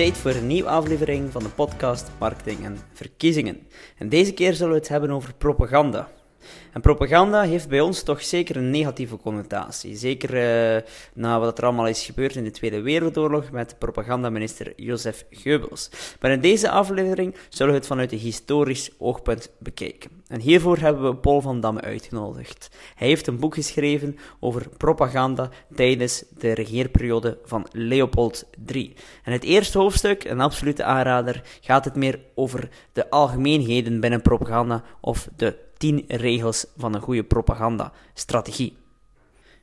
tijd voor een nieuwe aflevering van de podcast Marketing en Verkiezingen. En deze keer zullen we het hebben over propaganda. En propaganda heeft bij ons toch zeker een negatieve connotatie. Zeker uh, na wat er allemaal is gebeurd in de Tweede Wereldoorlog met propagandaminister Jozef Goebbels. Maar in deze aflevering zullen we het vanuit een historisch oogpunt bekijken. En hiervoor hebben we Paul van Damme uitgenodigd. Hij heeft een boek geschreven over propaganda tijdens de regeerperiode van Leopold III. En het eerste hoofdstuk, een absolute aanrader, gaat het meer over de algemeenheden binnen propaganda of de 10 regels van een goede propagandastrategie.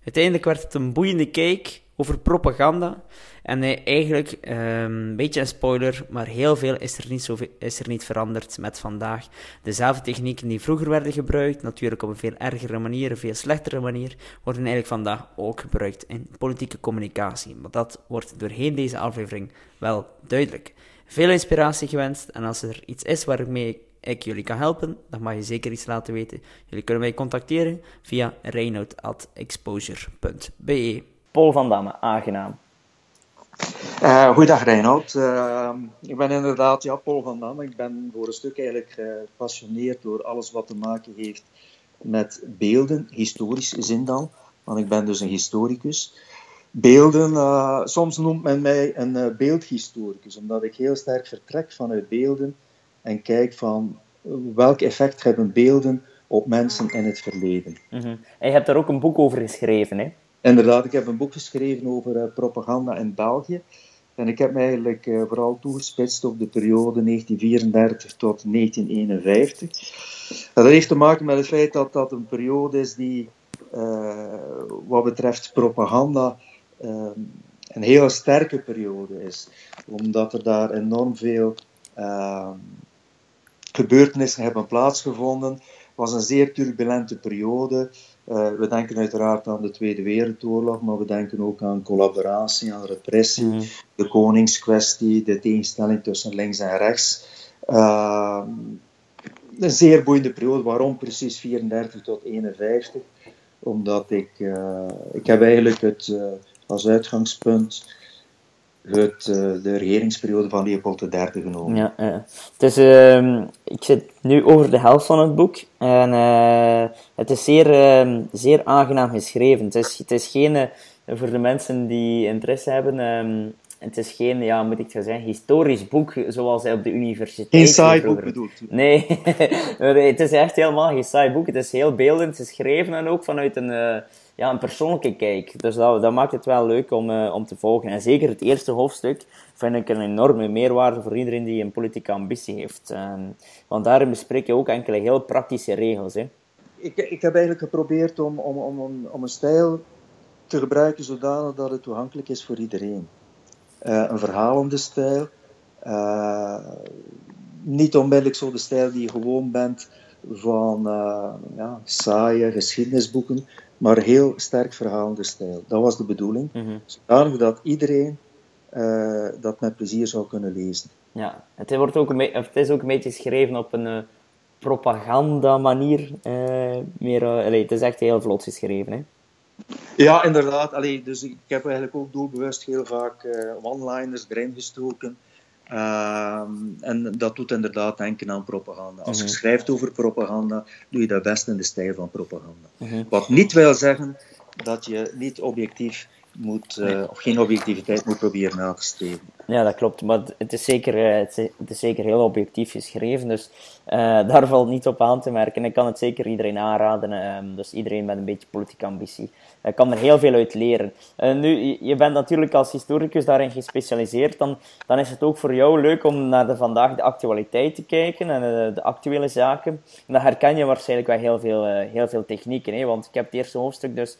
Uiteindelijk werd het een boeiende kijk over propaganda. En eh, eigenlijk, ehm, een beetje een spoiler, maar heel veel is er, niet is er niet veranderd met vandaag. Dezelfde technieken die vroeger werden gebruikt, natuurlijk op een veel ergere manier, een veel slechtere manier, worden eigenlijk vandaag ook gebruikt in politieke communicatie. Maar dat wordt doorheen deze aflevering wel duidelijk. Veel inspiratie gewenst en als er iets is waarmee ik jullie kan helpen, dan mag je zeker iets laten weten. Jullie kunnen mij contacteren via reinoud.exposure.be. Paul van Damme, aangenaam. Uh, goeiedag Reinoud. Uh, ik ben inderdaad ja, Paul van Damme. Ik ben voor een stuk eigenlijk uh, gepassioneerd door alles wat te maken heeft met beelden, historisch zin dan. Want ik ben dus een historicus. Beelden, soms noemt men mij een beeldhistoricus, omdat ik heel sterk vertrek vanuit beelden en kijk van welk effect hebben beelden op mensen in het verleden. Mm -hmm. En je hebt daar ook een boek over geschreven, hè? Inderdaad, ik heb een boek geschreven over uh, propaganda in België. En ik heb me eigenlijk uh, vooral toegespitst op de periode 1934 tot 1951. En dat heeft te maken met het feit dat dat een periode is die, uh, wat betreft propaganda, een hele sterke periode is. Omdat er daar enorm veel gebeurtenissen hebben plaatsgevonden. Het was een zeer turbulente periode. Uh, we denken uiteraard aan de Tweede Wereldoorlog, maar we denken ook aan collaboratie, aan repressie, mm. de koningskwestie, de tegenstelling tussen links en rechts. Uh, een zeer boeiende periode. Waarom precies 34 tot 51? Omdat ik, uh, ik heb eigenlijk het als uitgangspunt het, uh, de regeringsperiode van Leopold III genomen. Ja, ja. Dus ik zit nu over de helft van het boek en uh, het is zeer, ehm, zeer aangenaam geschreven. Het is, het is geen, eh, voor de mensen die interesse hebben, um, het is geen, ja, moet ik zeggen, historisch boek zoals hij op de universiteit. Geen saai boek bedoelt? Nee, het is echt helemaal geen saai boek. Het is heel beeldend geschreven en ook vanuit een ja, een persoonlijke kijk. Dus dat, dat maakt het wel leuk om, uh, om te volgen. En zeker het eerste hoofdstuk vind ik een enorme meerwaarde voor iedereen die een politieke ambitie heeft. Um, want daarin bespreek je ook enkele heel praktische regels. Hè. Ik, ik heb eigenlijk geprobeerd om, om, om, om een stijl te gebruiken zodanig dat het toegankelijk is voor iedereen. Uh, een verhalende stijl. Uh, niet onmiddellijk zo de stijl die je gewoon bent van ja, saaie geschiedenisboeken, maar heel sterk verhalende stijl. Dat was de bedoeling. Mm Zodanig dat iedereen uh, dat met plezier zou kunnen lezen. Ja, het, wordt ook een het is ook een beetje geschreven op een uh, propaganda manier. Uh, meer, allee, het is echt heel vlot geschreven. Hè? Ja, inderdaad. Allee, dus ik heb eigenlijk ook doelbewust heel vaak one-liners erin gestoken. Ehm, en dat doet inderdaad denken aan propaganda. Als je mhm. schrijft over propaganda, doe je dat best in de stijl van propaganda. Mhm. Wat niet wil zeggen dat je niet objectief moet, uh, of geen objectiviteit moet proberen na te streven. Ja, dat klopt. Maar het is zeker, eh, het is zeker heel objectief geschreven. Dus daar valt niet op aan te merken. Ik kan het zeker iedereen aanraden. Uh, dus iedereen met een beetje politieke ambitie. Ik kan er heel veel uit leren. nu, je bent natuurlijk als historicus daarin gespecialiseerd. Dan, dan is het ook voor jou leuk om naar de vandaag de actualiteit te kijken. En de actuele zaken. En dan herken je waarschijnlijk wel heel veel, heel veel technieken. Hè? Want ik heb het eerste hoofdstuk dus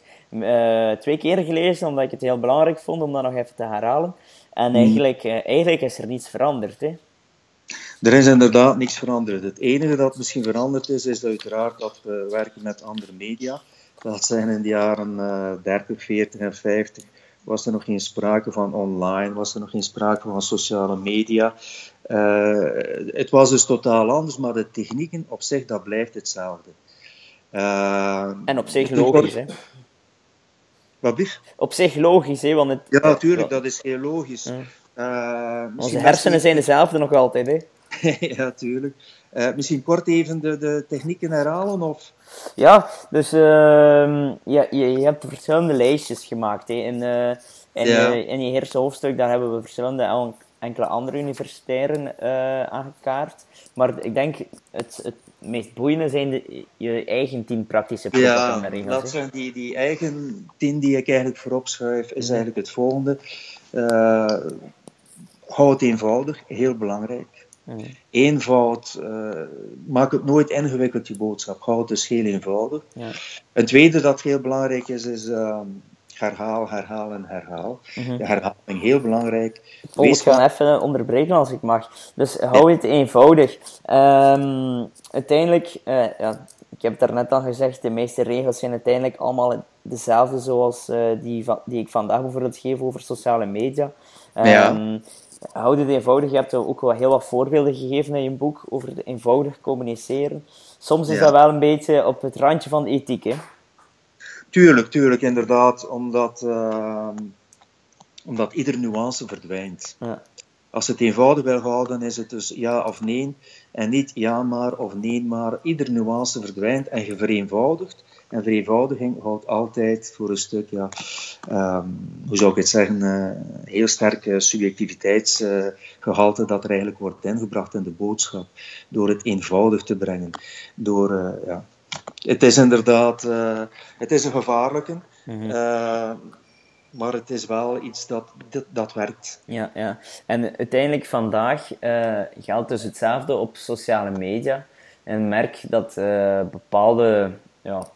twee keer gelezen. Omdat ik het heel belangrijk vond om dat nog even te herhalen. En hmm. eigenlijk, eigenlijk is er niets veranderd. Hè? Er is inderdaad niks veranderd. Het enige dat misschien veranderd is, is uiteraard dat we werken met andere media. Dat zijn in de jaren uh, 30, 40 en 50 was er nog geen sprake van online, was er nog geen sprake van sociale media. Uh, het was dus totaal anders, maar de technieken op zich, dat blijft hetzelfde. Uh, en op zich logisch, hè? Wat is? Op zich logisch, hè? Want het, ja, natuurlijk, dat is heel logisch. Ja. Uh, Onze hersenen zijn dezelfde nog altijd, hè? ja, tuurlijk. Uh, misschien kort even de, de technieken herhalen? Of? Ja, dus uh, je, je, je, hebt verschillende lijstjes gemaakt. Hè. In, uh, in, ja. in je eerste hoofdstuk daar hebben we verschillende enkele andere universitairen aangekaart. Maar ik denk het, het meest boeiende zijn de, je eigen tien praktische propagandaregels. Ja, dat zijn die, die eigen tien die ik eigenlijk voorop schuif, is mhm. eigenlijk het volgende. Hou het eenvoudig, heel belangrijk. Mm. Eenvoud, uh, maak het nooit ingewikkeld, je boodschap. Hou het dus heel eenvoudig. Ja. Het tweede dat heel belangrijk is, is uh, herhaal, herhaal en herhaal. Mm De herhaling heel belangrijk. Oh, ik ga even onderbreken als ik mag. Dus hou het eenvoudig. Um, uiteindelijk, uh, ja, ik heb het daarnet al gezegd, de meeste regels zijn uiteindelijk allemaal dezelfde zoals uh, die, die ik vandaag bijvoorbeeld geef over sociale media. Um, ja ehm, houd het eenvoudig. Je hebt ook wel heel wat voorbeelden gegeven in je boek over het eenvoudig communiceren. Soms is dat wel een beetje op het randje van ethiek, hè? Tuurlijk, tuurlijk, inderdaad. Omdat, uh, omdat iedere nuance verdwijnt. Ja. Als je het eenvoudig wil houden, is het dus ja of nee. En niet ja maar of nee maar. Iedere nuance verdwijnt en je vereenvoudigt. En vereenvoudiging houdt altijd voor een stuk, ja, um, hoe zou ik het zeggen, uh, heel sterke subjectiviteitsgehalte dat er eigenlijk wordt ingebracht in de boodschap. Door het eenvoudig te brengen. Door, uh, ja. Het is inderdaad, uh, het is een gevaarlijke. Mm -hmm. maar het is wel iets dat, dat, dat, werkt. Ja, ja. En uiteindelijk vandaag geldt dus hetzelfde op sociale media. En merk dat bepaalde ja,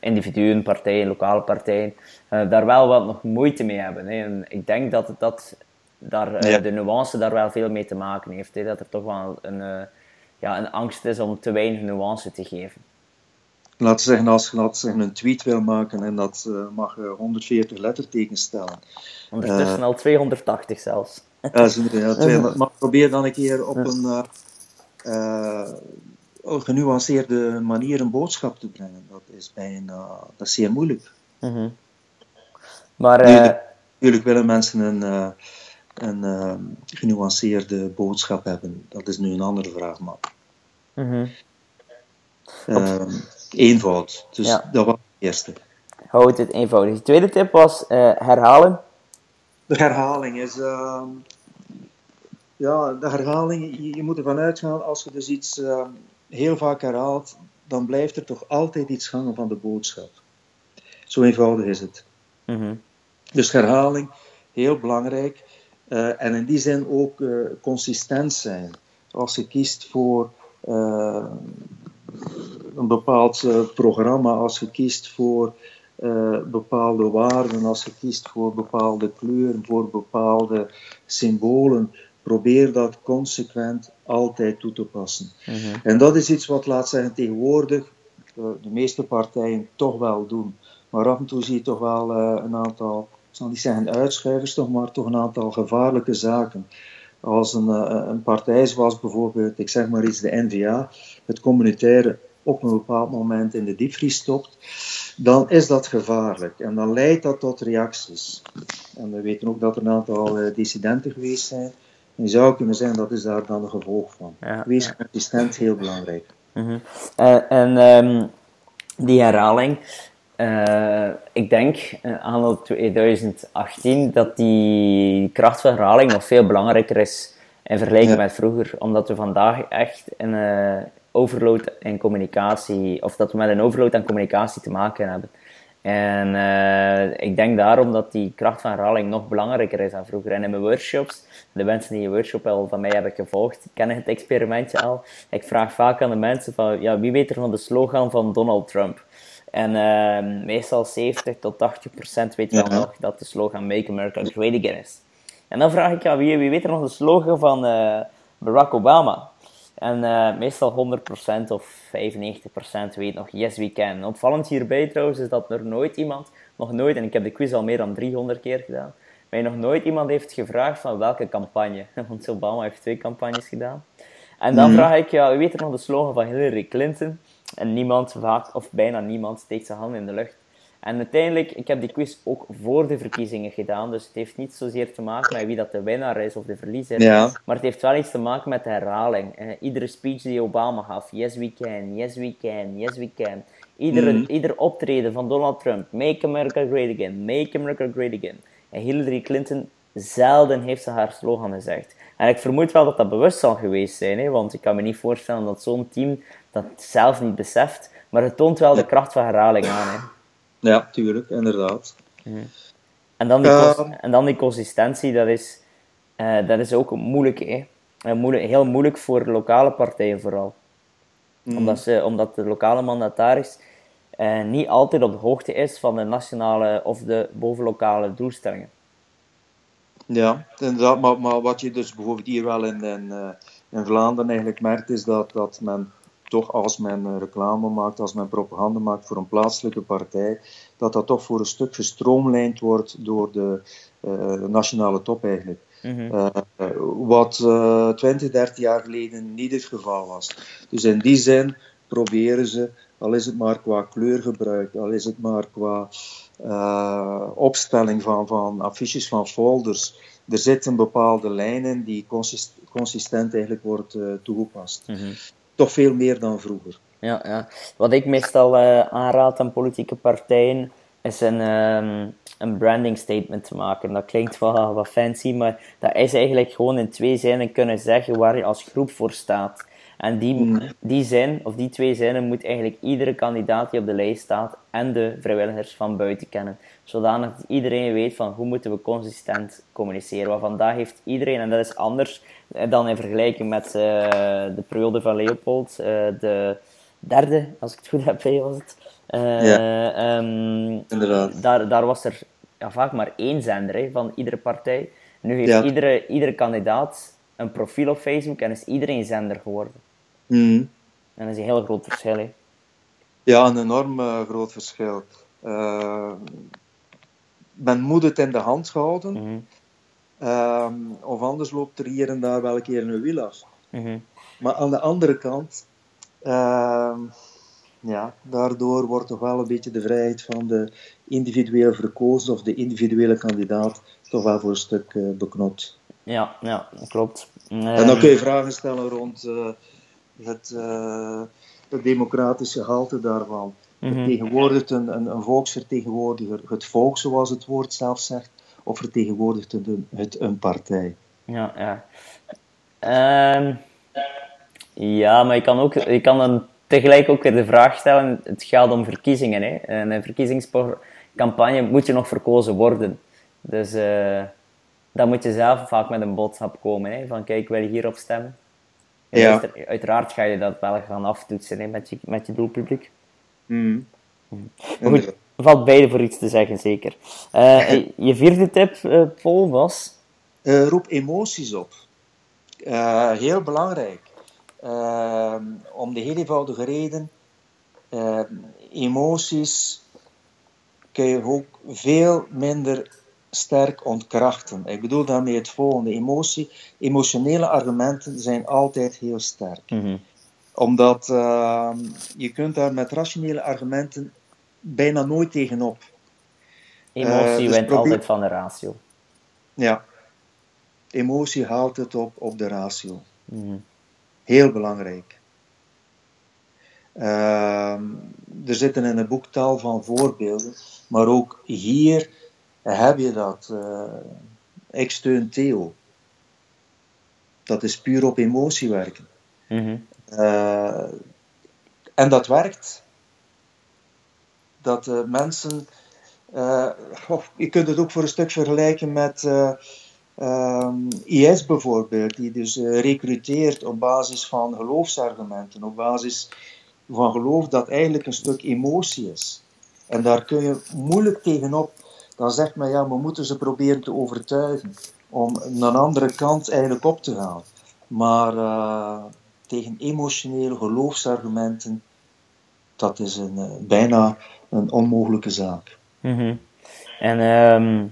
individuen, partijen, lokale partijen, uh, daar wel wat nog moeite mee hebben. Hè. En ik denk dat, het, dat daar, uh, de nuance daar wel veel mee te maken heeft. Hè. Dat er toch wel een, uh, ja, een angst is om te weinig nuance te geven. Laten we zeggen, als je zeggen, een tweet wil maken en dat mag 140 lettertekens stellen. Ondertussen al 280 zelfs. Ja, 200. Maar probeer dan een keer op een genuanceerde manier een boodschap te brengen. Dat is bijna dat is zeer moeilijk. Mm Maar, natuurlijk, natuurlijk, willen mensen een, uh, een uh, genuanceerde boodschap hebben. Dat is nu een andere vraag. Maar, mm eenvoud. Dus ja. dat was het eerste. Houd het eenvoudig. De tweede tip was uh, herhalen. De herhaling is. Ehm, ja, de herhaling, je, je, moet ervan uitgaan als je dus iets ehm, heel vaak herhaalt, dan blijft er toch altijd iets hangen van de boodschap. Zo eenvoudig is het. Mhm. Dus herhaling, heel belangrijk. Uh, en in die zin ook uh, consistent zijn. Als je kiest voor uh, een bepaald programma, als je kiest voor bepaalde waarden, als je kiest voor bepaalde kleuren, voor bepaalde symbolen, probeer dat consequent altijd toe te passen. Mhm. En dat is iets wat, laat zeggen, tegenwoordig uh, de meeste partijen toch wel doen. Maar af en toe zie je toch wel uh, een aantal, ik zal niet zeggen uitschuivers, toch, maar toch een aantal gevaarlijke zaken. Als een, uh, een partij zoals bijvoorbeeld, ik zeg maar iets, de NVA, het communitaire op een bepaald moment in de diepvries stopt, dan is dat gevaarlijk. En dan leidt dat tot reacties. En we weten ook dat er een aantal dissidenten geweest zijn je zou kunnen zeggen dat is daar dan een gevolg van. Ja, Wees consistent, heel belangrijk. Mm en um, die herhaling, uh, ik denk uh, aan 2018 dat die kracht van herhaling nog veel belangrijker is in vergelijking met vroeger, omdat we vandaag echt een overload in communicatie, of dat we met een overload aan communicatie te maken hebben. En uh, ik denk daarom dat die kracht van herhaling nog belangrijker is dan vroeger. En in mijn workshops, de mensen die je workshop al van mij hebben gevolgd, kennen het experimentje al. Ik vraag vaak aan de mensen van, ja, wie weet er van de slogan van Donald Trump? En uh, meestal 70 tot 80 procent weet wel nog dat de slogan Make America Great Again is. En dan vraag ik, ja, wie, wie weet er nog de slogan van uh, Barack Obama? En uh, meestal 100% of 95% weet nog yes we can. Opvallend hierbij trouwens is dat er nooit iemand, nog nooit, en ik heb de quiz al meer dan 300 keer gedaan, mij nog nooit iemand heeft gevraagd van welke campagne. Want Obama heeft twee campagnes gedaan. En dan mhm. vraag ik, ja, wie weet er nog de slogan van Hillary Clinton? En niemand, vaak of bijna niemand, steekt zijn hand in de lucht. En uiteindelijk, ik heb die quiz ook voor de verkiezingen gedaan, dus het heeft niet zozeer te maken met wie dat de winnaar is of de verliezer, Ja. maar het heeft wel iets te maken met de herhaling. Eh, iedere speech die Obama gaf, yes we can, yes we can, yes we can. Iedere, Mhm. Ieder optreden van Donald Trump, make America great again, make America great again. En Hillary Clinton, zelden heeft ze haar slogan gezegd. En ik vermoed wel dat dat bewust zal geweest zijn, hè, want ik kan me niet voorstellen dat zo'n team dat zelf niet beseft, maar het toont wel de kracht van herhaling aan. Hè. Ja, tuurlijk, inderdaad. En dan die, Ehm. en dan die consistentie, dat is, eh, dat is ook moeilijk. Hè? Eh, moeilijk. Heel moeilijk voor lokale partijen vooral. Omdat, ze, omdat de lokale mandataris eh, niet altijd op de hoogte is van de nationale of de bovenlokale doelstellingen. Ja, inderdaad. Maar, maar wat je dus bijvoorbeeld hier wel in, in, in Vlaanderen eigenlijk merkt, is dat, dat men toch als men eh, reclame maakt, als men propaganda maakt voor een plaatselijke partij, dat dat toch voor een stuk gestroomlijnd wordt door de eh, nationale top eigenlijk. Eh, eh, wat eh 20, 30 jaar geleden niet het geval was. Dus in die zin proberen ze, al is het maar qua kleurgebruik, al is het maar qua eh, opstelling van, van affiches, van folders, er zit een bepaalde lijn in die consist- consistent eigenlijk wordt toegepast. Toch veel meer dan vroeger. Ja, ja. Wat ik meestal eh, aanraad aan politieke partijen is een, ehm, een branding statement te maken. Dat klinkt wel wat fancy, maar dat is eigenlijk gewoon in twee zinnen kunnen zeggen waar je als groep voor staat. En die, die zin, of die twee zinnen, moet eigenlijk iedere kandidaat die op de lijst staat en de vrijwilligers van buiten kennen. Zodanig dat iedereen weet van hoe moeten we consistent communiceren. Want vandaag heeft iedereen, en dat is anders eh, dan in vergelijking met eh, de periode van Leopold, eh, de derde, als ik het goed heb, was het. Ja. ehm, Inderdaad. daar, daar was er ja, vaak maar één zender hè, van iedere partij. Nu heeft Ja. iedere, iedere kandidaat een profiel op Facebook en is iedereen zender geworden. Mhm. En dat is een heel groot verschil. Hè. Ja, een enorm eh, groot verschil. Eh, men moet het in de hand houden, Mhm. ehm, of anders loopt er hier en daar wel een keer een wiel af. Mhm. Maar aan de andere kant, ehm, ja, daardoor wordt toch wel een beetje de vrijheid van de individueel verkozen of de individuele kandidaat toch wel voor een stuk eh, beknot. Ja, ja, dat klopt. En dan kun je vragen stellen rond het, eh, het democratische gehalte daarvan. Mhm. Vertegenwoordigt een, een, een volksvertegenwoordiger het volk, zoals het woord zelf zegt, of vertegenwoordigt het een, het een partij? Ja, ja. Ehm, ja, maar je kan, ook, je kan dan tegelijk ook weer de vraag stellen: het gaat om verkiezingen. Hè? En een verkiezingscampagne moet je nog verkozen worden. Dus eh, dan moet je zelf vaak met een boodschap komen: hè? van kijk, wil je hierop stemmen? Ja. uitera- Uiteraard ga je dat wel gaan aftoetsen hè, met, je, met je doelpubliek. Maar goed, er valt beide voor iets te zeggen, zeker. Eh, je vierde tip, eh, Paul, was. Eh, roep emoties op. Heel belangrijk. Om de heel eenvoudige reden, emoties kun je ook veel minder sterk ontkrachten. Ik bedoel daarmee het volgende. Emotie, emotionele argumenten zijn altijd heel sterk. Omdat eh, je kunt daar met rationele argumenten bijna nooit tegenop. Emotie Eh, dus wint altijd van de ratio. Ja. Emotie haalt het op, op de ratio. Mhm. Heel belangrijk. Ehm, er zitten in het boek tal van voorbeelden, maar ook hier heb je dat. eh, ik steun Theo. Dat is puur op emotie werken. Mhm. Eh, en dat werkt. Dat eh, mensen. goh, je kunt het ook voor een stuk vergelijken met IS bijvoorbeeld, die dus recruteert op basis van geloofsargumenten, op basis van geloof dat eigenlijk een stuk emotie is. En daar kun je moeilijk tegenop. Dan zegt men ja, we moeten ze proberen te overtuigen om een andere kant eigenlijk op te gaan. Maar eh, tegen emotionele geloofsargumenten, dat is een, eh, bijna een onmogelijke zaak. Mhm. En ehm,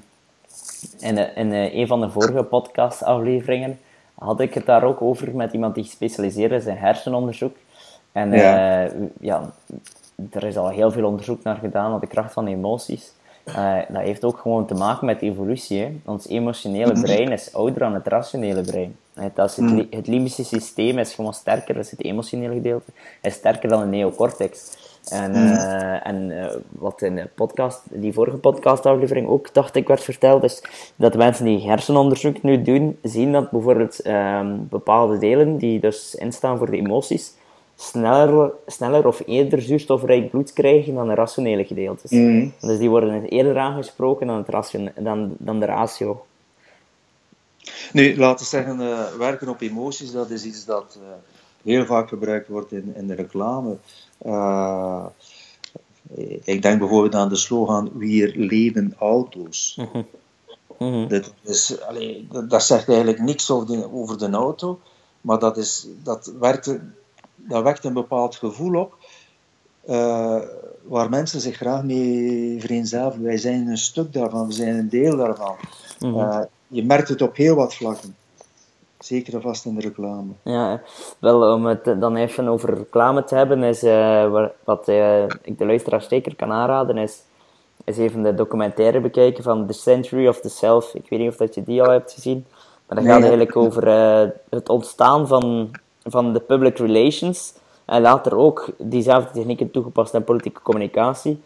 in, eh, een van de vorige podcastafleveringen had ik het daar ook over met iemand die gespecialiseerd is in hersenonderzoek. En Ja. ja, er is al heel veel onderzoek naar gedaan naar de kracht van emoties. Uh, dat heeft ook gewoon te maken met evolutie. Hè. Ons emotionele mhm. brein is ouder dan het rationele brein. Het, het, mhm. het limbische systeem is gewoon sterker, dus het emotionele gedeelte is sterker dan de neocortex. En, uh, en uh, wat in de podcast, die vorige podcastaflevering ook, dacht ik, werd verteld, is dat mensen die hersenonderzoek nu doen, zien dat bijvoorbeeld um, bepaalde delen, die dus instaan voor de emoties, sneller, sneller of eerder zuurstofrijk bloed krijgen dan de rationele gedeeltes. Mm. Dus die worden eerder aangesproken dan, het dan, dan de ratio. Nu, laten we zeggen, uh, werken op emoties, dat is iets dat uh, heel vaak gebruikt wordt in, in de reclame. Uh, ik denk bijvoorbeeld aan de slogan Weer leven auto's. Mm -hmm. Mm -hmm. Dat, is, allee, dat, dat, zegt eigenlijk niks over de, over de auto, maar dat, is, dat werkt dat wekt een bepaald gevoel op uh, waar mensen zich graag mee vereenzelvigen. Wij zijn een stuk daarvan, we zijn een deel daarvan. Mm uh, je merkt het op heel wat vlakken. Zeker vast in de reclame. Ja, wel om het dan even over reclame te hebben, is uh, wat ik de luisteraar zeker kan aanraden, is, is even de documentaire bekijken van The Century of the Self. Ik weet niet of dat je die al hebt gezien, maar dat gaat eigenlijk over het ontstaan van van de public relations. En later ook diezelfde technieken toegepast in politieke communicatie.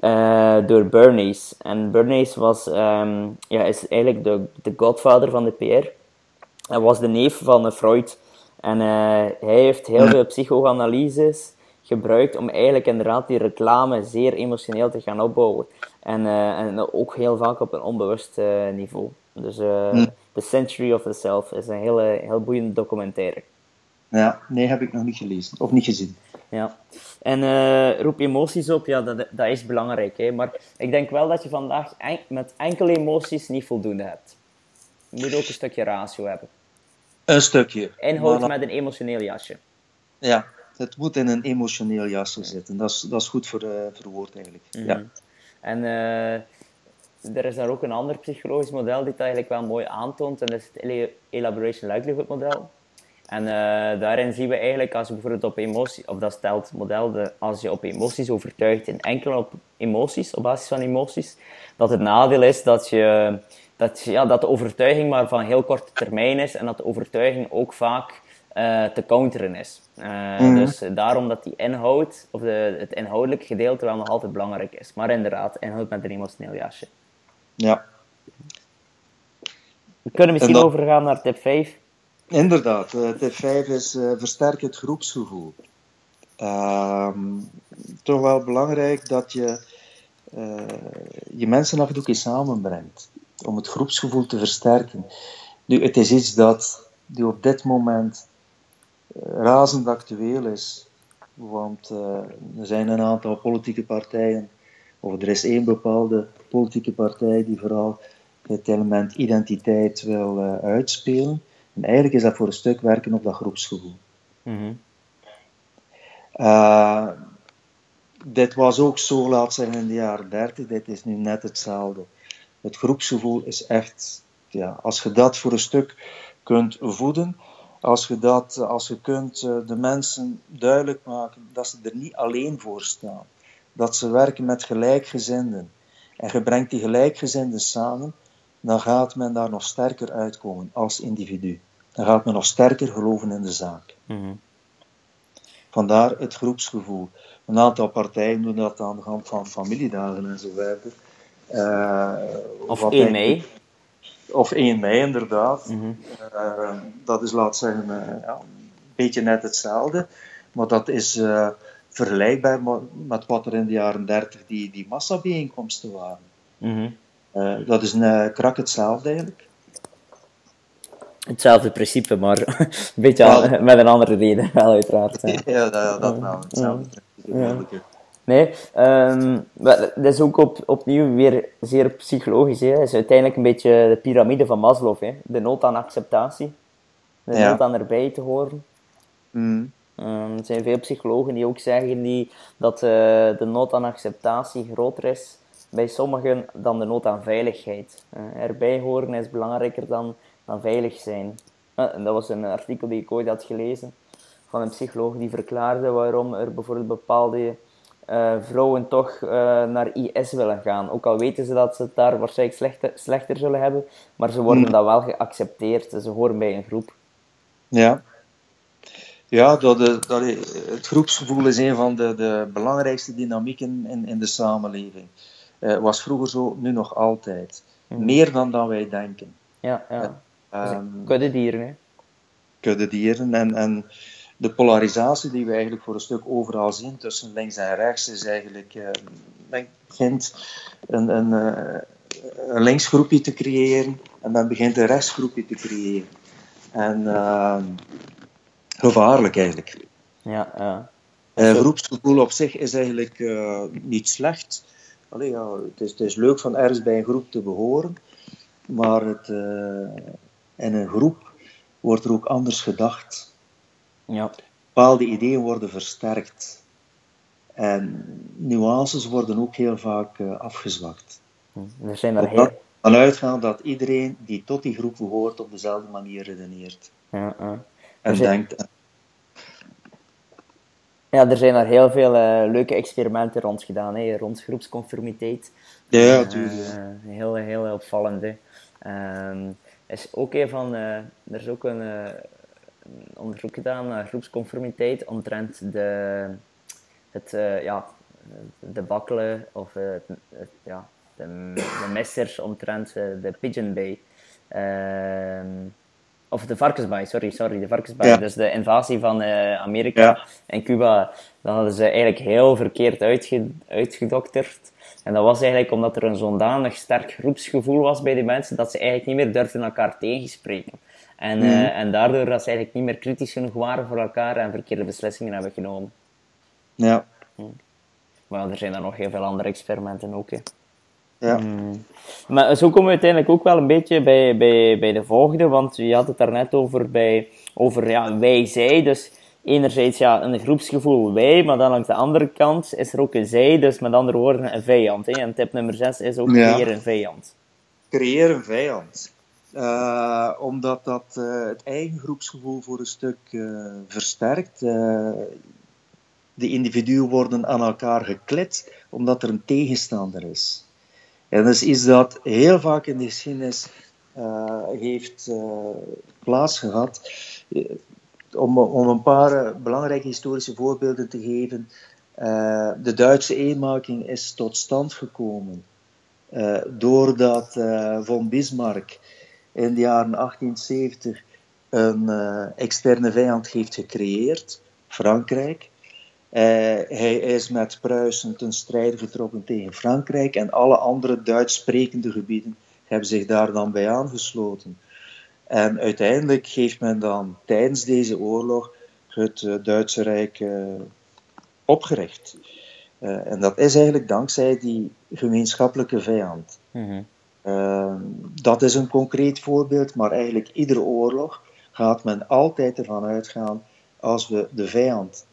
Uh, door Bernays. En Bernays was, um, ja, is eigenlijk de, de godvader van de PR. Hij was de neef van Freud. En uh, hij heeft heel veel psychoanalyses gebruikt om eigenlijk inderdaad die reclame zeer emotioneel te gaan opbouwen. En, uh, en ook heel vaak op een onbewust niveau. Dus. The Century of the Self is een hele, heel boeiende documentaire. Ja, nee, heb ik nog niet gelezen of niet gezien. Ja, en uh, roep emoties op, ja, dat, dat is belangrijk. Hè? Maar ik denk wel dat je vandaag met enkele emoties niet voldoende hebt. Je moet ook een stukje ratio hebben. Een stukje. Inhoud met een emotioneel jasje. Ja, het moet in een emotioneel jasje zitten. Dat is, dat is goed voor, uh, verwoord eigenlijk. Mhm. ja. En uh, er is daar ook een ander psychologisch model die het eigenlijk wel mooi aantoont. En dat is het Elaboration Likelihood model. En uh, daarin zien we eigenlijk, als je bijvoorbeeld op emoties, of dat stelt het model, de, als je op emoties overtuigt, in enkel op emoties, op basis van emoties, dat het nadeel is dat, je, dat, ja, dat de overtuiging maar van heel korte termijn is en dat de overtuiging ook vaak uh, te counteren is. Uh, Dus daarom dat die inhoud, of de, het inhoudelijke gedeelte wel nog altijd belangrijk is. Maar inderdaad, inhoud met een emotioneel jasje. Ja. We kunnen misschien overgaan naar tip 5. Inderdaad, uh, tip 5 is uh, versterk het groepsgevoel. Uh, toch wel belangrijk dat je uh, je mensen af en toe samenbrengt om het groepsgevoel te versterken. Nu, het is iets dat die op dit moment razend actueel is, want er zijn een aantal politieke partijen, of er is één bepaalde politieke partij die vooral het element identiteit wil uitspelen. En eigenlijk is dat voor een stuk werken op dat groepsgevoel. Mm dit was ook zo, laat zeggen, in de jaren 30. Dit is nu net hetzelfde. Het groepsgevoel is echt, ja, als je dat voor een stuk kunt voeden, als je, dat, als je kunt eh, de mensen duidelijk maken dat ze er niet alleen voor staan, dat ze werken met gelijkgezinden en je brengt die gelijkgezinden samen, dan gaat men daar nog sterker uitkomen als individu. Dan gaat men nog sterker geloven in de zaak. Mm Vandaar het groepsgevoel. Een aantal partijen doen dat aan de hand van familiedagen en zo verder. Uh, of 1 mei. Of 1 mei, inderdaad. Mm uh, dat is, laat zeggen, uh, ja, een beetje net hetzelfde. Maar dat is vergelijkbaar met wat er in de jaren 30 die, die massabijeenkomsten waren. Mm -hmm. Dat is een krak hetzelfde eigenlijk. Hetzelfde principe, maar een beetje met een andere reden, wel uiteraard. Ja, dat, dat wel. Hetzelfde principe. Nee, um, dat is ook op, opnieuw weer zeer psychologisch. Hè. Het is uiteindelijk een beetje de piramide van Maslow. Hè. De nood aan acceptatie. De nood aan erbij te horen. Mm. Um, er zijn veel psychologen die ook zeggen die, dat uh, de nood aan acceptatie groter is bij sommigen dan de nood aan veiligheid. Uh, erbij horen is belangrijker dan dan veilig zijn. Eh, en dat was een artikel die ik ooit had gelezen van een psycholoog die verklaarde waarom er bijvoorbeeld bepaalde vrouwen toch naar IS willen gaan. Ook al weten ze dat ze het daar waarschijnlijk slechter, slechter zullen hebben, maar ze worden mm. dan wel geaccepteerd. Ze horen bij een groep. Ja, ja, dat, dat, het groepsgevoel is een van de, de belangrijkste dynamieken in, in de samenleving. Uh, was vroeger zo, nu nog altijd. Mhm. Meer dan dan wij denken. Ja, ja. Uh, um, kuddedieren, hè? Kuddedieren. En, en de polarisatie die we eigenlijk voor een stuk overal zien tussen links en rechts is eigenlijk... Uh, men begint een, een, een linksgroepje te creëren en men begint een rechtsgroepje te creëren. En ehm, gevaarlijk eigenlijk. Ja, ja. Uh, groepsgevoel op zich is eigenlijk uh, niet slecht. Allee, ja, het, is, het is leuk van ergens bij een groep te behoren, maar het, uh, in een groep wordt er ook anders gedacht. Ja. Bepaalde ideeën worden versterkt. En nuances worden ook heel vaak afgezwakt. Hm, er zijn er heel... Vanuitgaan dat iedereen die tot die groep behoort op dezelfde manier redeneert. Ja, ja. En denkt ja, er zijn er heel veel uh, leuke experimenten rond gedaan, hè, rond groepsconformiteit. Ja, natuurlijk. Uh, heel, heel opvallend. Hè. Uh, is ook een van, uh, er is ook een, een, onderzoek gedaan naar groepsconformiteit omtrent de, het, ja, de bakkelen of het, het, ja, de, de messers omtrent de Pigeon Bay. Of de varkensbaai, sorry, sorry, de varkensbaai. Dus de invasie van uh, Amerika en Cuba, dat hadden ze eigenlijk heel verkeerd uitge uitgedokterd. En dat was eigenlijk omdat er een zodanig sterk groepsgevoel was bij die mensen, dat ze eigenlijk niet meer durfden elkaar tegenspreken. En, mm -hmm. uh, en daardoor dat ze eigenlijk niet meer kritisch genoeg waren voor elkaar en verkeerde beslissingen hebben genomen. Ja. Hm. Maar er zijn er nog heel veel andere experimenten ook. Hè. Ja. Mm. Maar zo komen we uiteindelijk ook wel een beetje bij, bij, bij de volgende, want je had het daarnet over, bij, over ja, wij-zij. Dus enerzijds ja, een groepsgevoel wij, maar dan langs de andere kant is er ook een zij, dus met andere woorden een vijand. Hè? En tip nummer 6 is ook creëer een vijand. Creëer een vijand. Uh, omdat dat uh, het eigen groepsgevoel voor een stuk uh, versterkt. de individuen worden aan elkaar geklet omdat er een tegenstander is. En dat is iets dat heel vaak in de geschiedenis uh, heeft uh, plaatsgehad. Om, om een paar belangrijke historische voorbeelden te geven. De Duitse eenmaking is tot stand gekomen doordat von Bismarck in de jaren 1870 een externe vijand heeft gecreëerd, Frankrijk. Uh, hij is met Pruisen ten strijde getrokken tegen Frankrijk en alle andere Duits sprekende gebieden hebben zich daar dan bij aangesloten. En uiteindelijk heeft men dan tijdens deze oorlog het uh, Duitse Rijk uh, opgericht. en dat is eigenlijk dankzij die gemeenschappelijke vijand. Mm dat is een concreet voorbeeld, maar eigenlijk iedere oorlog gaat men altijd ervan uitgaan als we de vijand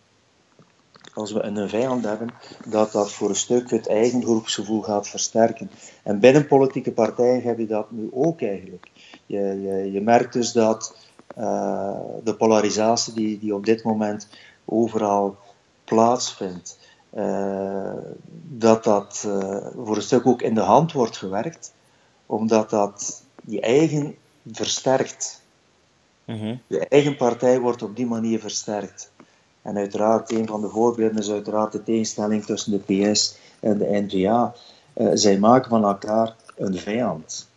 als we een vijand hebben, dat dat voor een stuk het eigen groepsgevoel gaat versterken. En binnen politieke partijen heb je dat nu ook eigenlijk. Je, je, je merkt dus dat uh, de polarisatie die, die op dit moment overal plaatsvindt, uh, dat dat uh, voor een stuk ook in de hand wordt gewerkt, omdat dat je eigen versterkt. Mm -hmm. Je eigen partij wordt op die manier versterkt. En uiteraard, een van de voorbeelden is uiteraard de tegenstelling tussen de PS en de N-VA. Uh, zij maken van elkaar een vijand.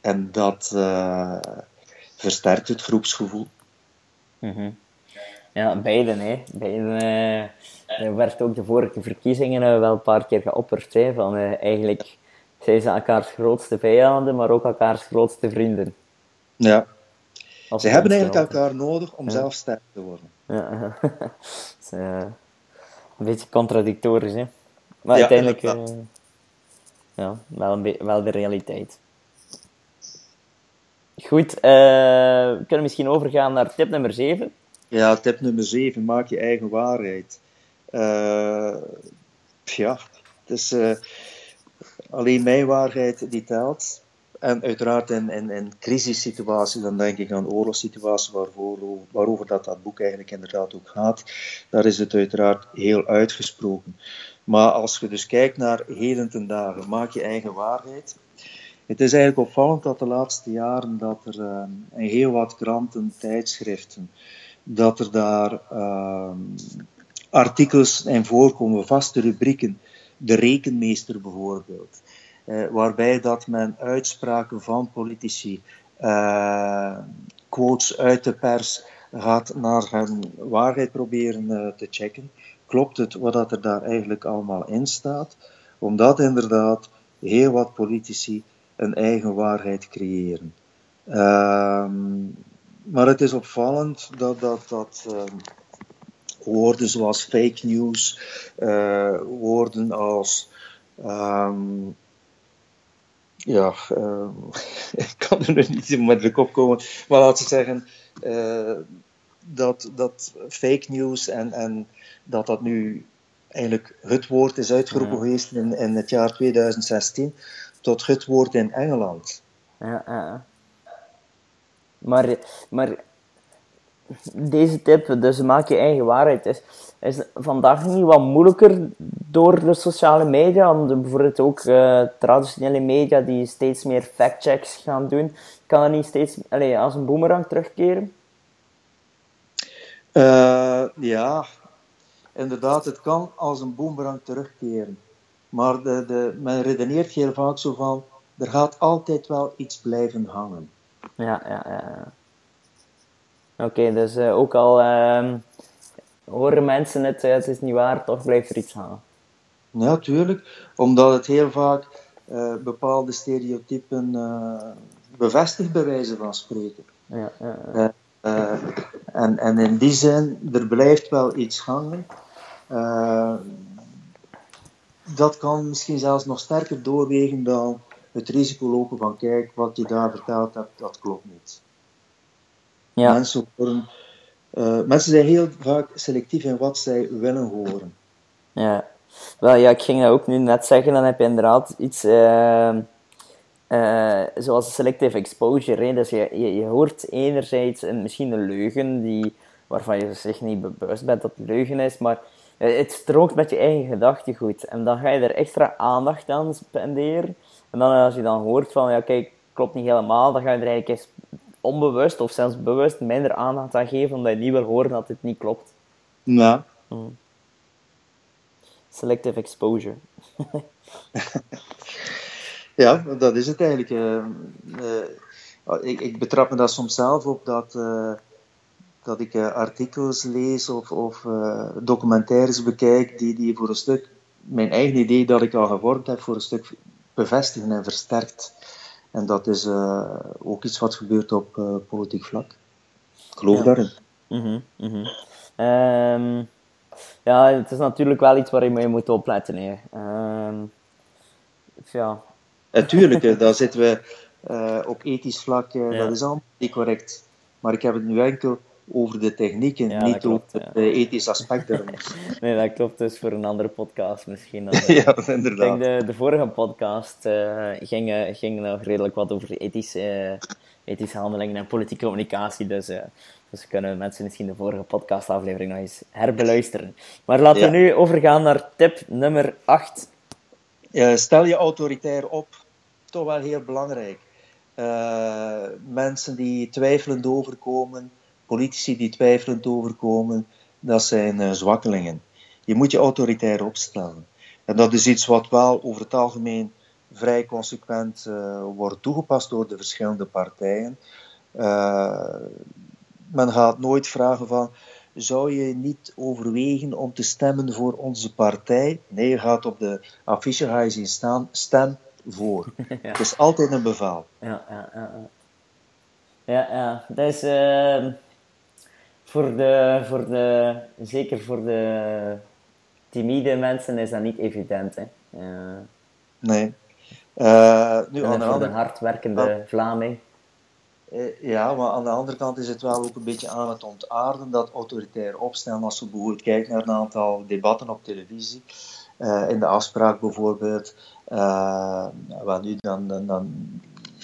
En dat uh, versterkt het groepsgevoel. Mm -hmm. Ja, beiden. Hè. beiden uh, er werd ook de vorige verkiezingen wel een paar keer geopperd. Hè, van, eigenlijk zijn ze elkaars grootste vijanden, maar ook elkaars grootste vrienden. Ja. Ze hebben eigenlijk elkaar nodig om ja. zelf sterk te worden. Ja, is, uh, een beetje contradictorisch, hè. Maar ja, uiteindelijk, uh, ja, wel, wel de realiteit. Goed, uh, we kunnen misschien overgaan naar tip nummer 7. Ja, tip nummer 7, maak je eigen waarheid. ja, het is alleen mijn waarheid die telt. En uiteraard in, in, in crisissituaties, dan denk ik aan oorlogssituaties waarvoor, waarover dat, dat boek eigenlijk inderdaad ook gaat, daar is het uiteraard heel uitgesproken. Maar als je dus kijkt naar heden ten dagen, maak je eigen waarheid. Het is eigenlijk opvallend dat de laatste jaren dat er uh, in heel wat kranten, tijdschriften, dat er daar uh, artikels in voorkomen, vaste rubrieken, de rekenmeester bijvoorbeeld, waarbij dat men uitspraken van politici, quotes uit de pers, gaat naar hun waarheid proberen te checken klopt het wat er daar eigenlijk allemaal in staat, omdat inderdaad heel wat politici een eigen waarheid creëren. Ehm, maar het is opvallend dat, dat, dat um, woorden zoals fake news, woorden als. Um, ja, ik kan er nu niet met de kop komen, maar laten we zeggen. Uh, dat, dat fake news en, en dat dat nu eigenlijk het woord is uitgeroepen geweest in, in het jaar 2016 tot het woord in Engeland. Ja, ja. Maar, maar deze tip, dus maak je eigen waarheid, is, is vandaag niet wat moeilijker door de sociale media, omdat bijvoorbeeld ook uh, traditionele media die steeds meer factchecks gaan doen, kan er niet steeds allez, als een boemerang terugkeren? Uh, ja, inderdaad, het kan als een boemerang terugkeren. Maar de, de, men redeneert heel vaak zo van, er gaat altijd wel iets blijven hangen. Ja, ja, ja. Oké, dus uh, ook al uh, horen mensen het, het is niet waar, toch blijft er iets hangen. Ja, tuurlijk. Omdat het heel vaak uh, bepaalde stereotypen bevestigt, bij wijze van spreken. Ja, ja, ja. en, en in die zin, er blijft wel iets hangen. Uh, dat kan misschien zelfs nog sterker doorwegen dan het risico lopen van kijk, wat je daar verteld hebt, dat klopt niet. Ja. Mensen, horen, uh, mensen zijn heel vaak selectief in wat zij willen horen. Ja, wel ja, ik ging dat ook nu net zeggen, dan heb je inderdaad iets uh, uh, zoals selective exposure. Hè? Dus je, je, je hoort enerzijds een, misschien een leugen die, waarvan je zich niet bewust bent dat het leugen is, maar eh, het strookt met je eigen gedachtegoed. En dan ga je er extra aandacht aan spenderen. En dan als je dan hoort van, ja kijk, klopt niet helemaal, dan ga je er eigenlijk eens onbewust of zelfs bewust minder aandacht aan geven, omdat je niet wil horen dat het niet klopt. Ja. Mm. Selective exposure. ja, dat is het eigenlijk. Uh, uh, ik, ik betrap me daar soms zelf op dat dat ik artikels lees of, of documentaires bekijk die, die voor een stuk mijn eigen idee dat ik al gevormd heb, voor een stuk bevestigen en versterkt. En dat is uh, ook iets wat gebeurt op politiek vlak. Ik geloof ja. daarin. Mm -hmm, um, ja, het is natuurlijk wel iets waar je mee moet opletten. Hè. Um, ja. Natuurlijk, daar zitten we op ethisch vlak, ja. dat is allemaal niet correct. Maar ik heb het nu enkel over de technieken, ja, niet klopt, over het ja. ethische aspect nee, dat klopt dus voor een andere podcast misschien. Dan, ja, inderdaad. Ik denk de, de vorige podcast uh, ging, ging nog redelijk wat over ethische, uh, ethische handelingen en politieke communicatie, dus, uh, dus kunnen mensen misschien de vorige podcastaflevering nog eens herbeluisteren. Maar laten we nu overgaan naar tip nummer 8. stel je autoritair op, toch wel heel belangrijk. mensen die twijfelend overkomen, politici die twijfelend overkomen, dat zijn uh, zwakkelingen. Je moet je autoritair opstellen. En dat is iets wat wel over het algemeen vrij consequent uh, wordt toegepast door de verschillende partijen. Uh, men gaat nooit vragen van, zou je niet overwegen om te stemmen voor onze partij? Nee, je gaat op de affiche ga je zien staan, stem voor. ja. Het is altijd een bevel. Ja, ja, ja. Ja, ja. Dat is... Uh voor de, voor de, zeker voor de timide mensen is dat niet evident. Hè. Uh, nee. Uh, nu, aan de andere... een hardwerkende ah. Vlaming. Uh, ja, maar aan de andere kant is het wel ook een beetje aan het ontaarden dat autoritair opstellen. Als we bijvoorbeeld kijken naar een aantal debatten op televisie, in de afspraak bijvoorbeeld, wat nu dan, dan, dan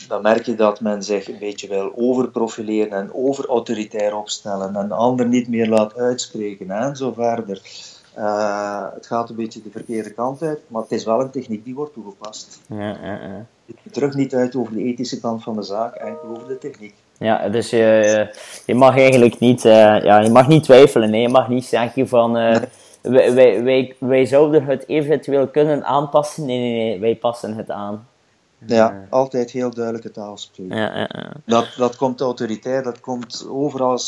dan merk je dat men zich een beetje wil overprofileren en overautoritair opstellen en de ander niet meer laat uitspreken en zo verder. Uh, het gaat een beetje de verkeerde kant uit, maar het is wel een techniek die wordt toegepast. Ja, ja, ja. Het terug niet uit over de ethische kant van de zaak, enkel over de techniek. Ja, dus je, je mag eigenlijk niet, uh, ja, je mag niet twijfelen. Nee? Je mag niet zeggen van, uh, wij, wij, wij, wij zouden het eventueel kunnen aanpassen. Nee, nee, nee, wij passen het aan. Ja, altijd heel duidelijke taal spreken. Ja, ja, ja. Dat, dat komt autoriteit, dat komt overal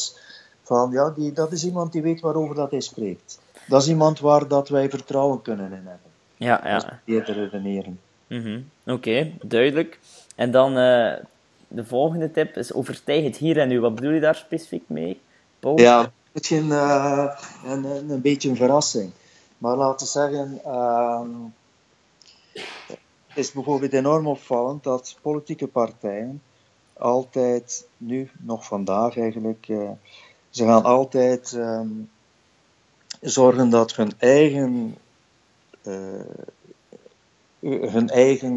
van, ja, die, dat is iemand die weet waarover dat hij spreekt. Dat is iemand waar dat wij vertrouwen kunnen in hebben. Ja, ja. Eerder redeneren. Mm Oké, duidelijk. En dan uh, de volgende tip is overtuig het hier en nu. Wat bedoel je daar specifiek mee, Paul? Ja, misschien uh, een, een, een, beetje een verrassing. Maar laten we zeggen, uh, het is bijvoorbeeld enorm opvallend dat politieke partijen altijd, nu nog vandaag eigenlijk, uh, ze gaan altijd um, zorgen dat hun eigen, uh, hun eigen,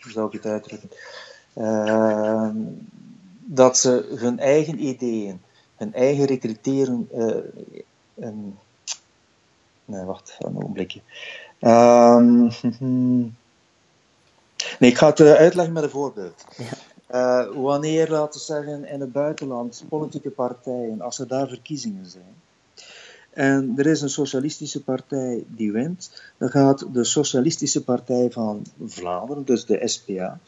hoe zou ik het uitdrukken, uh, dat ze hun eigen ideeën, hun eigen recruteren, een, nee, wacht, een ogenblikje. Um, nee, ik ga het uitleggen met een voorbeeld. Uh, wanneer, laten we zeggen, in het buitenland politieke partijen, als er daar verkiezingen zijn, en er is een socialistische partij die wint, dan gaat de Socialistische Partij van Vlaanderen, dus de SPA,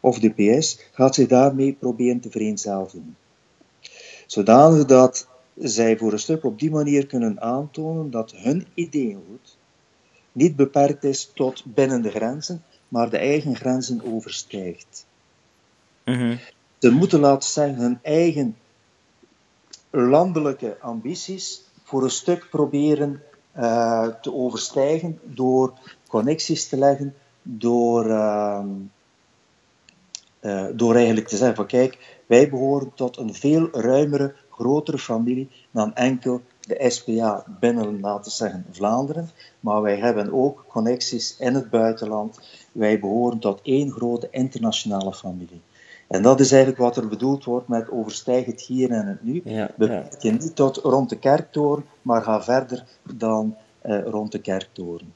of de PS, gaat zich daarmee proberen te vereenzelvigen. Zodanig dat zij voor een stuk op die manier kunnen aantonen dat hun ideeëngoed niet beperkt is tot binnen de grenzen, maar de eigen grenzen overstijgt. Mm Ze moeten, laten zeggen, hun eigen landelijke ambities voor een stuk proberen uh, te overstijgen door connecties te leggen, door, uh, uh, door eigenlijk te zeggen van kijk, wij behoren tot een veel ruimere, grotere familie dan enkel de SPA binnen, laten we zeggen, Vlaanderen, maar wij hebben ook connecties in het buitenland. Wij behoren tot één grote internationale familie. En dat is eigenlijk wat er bedoeld wordt met overstijg het hier en het nu. Ja, Beperk je niet tot rond de kerktoren, maar ga verder dan uh, rond de kerktoren.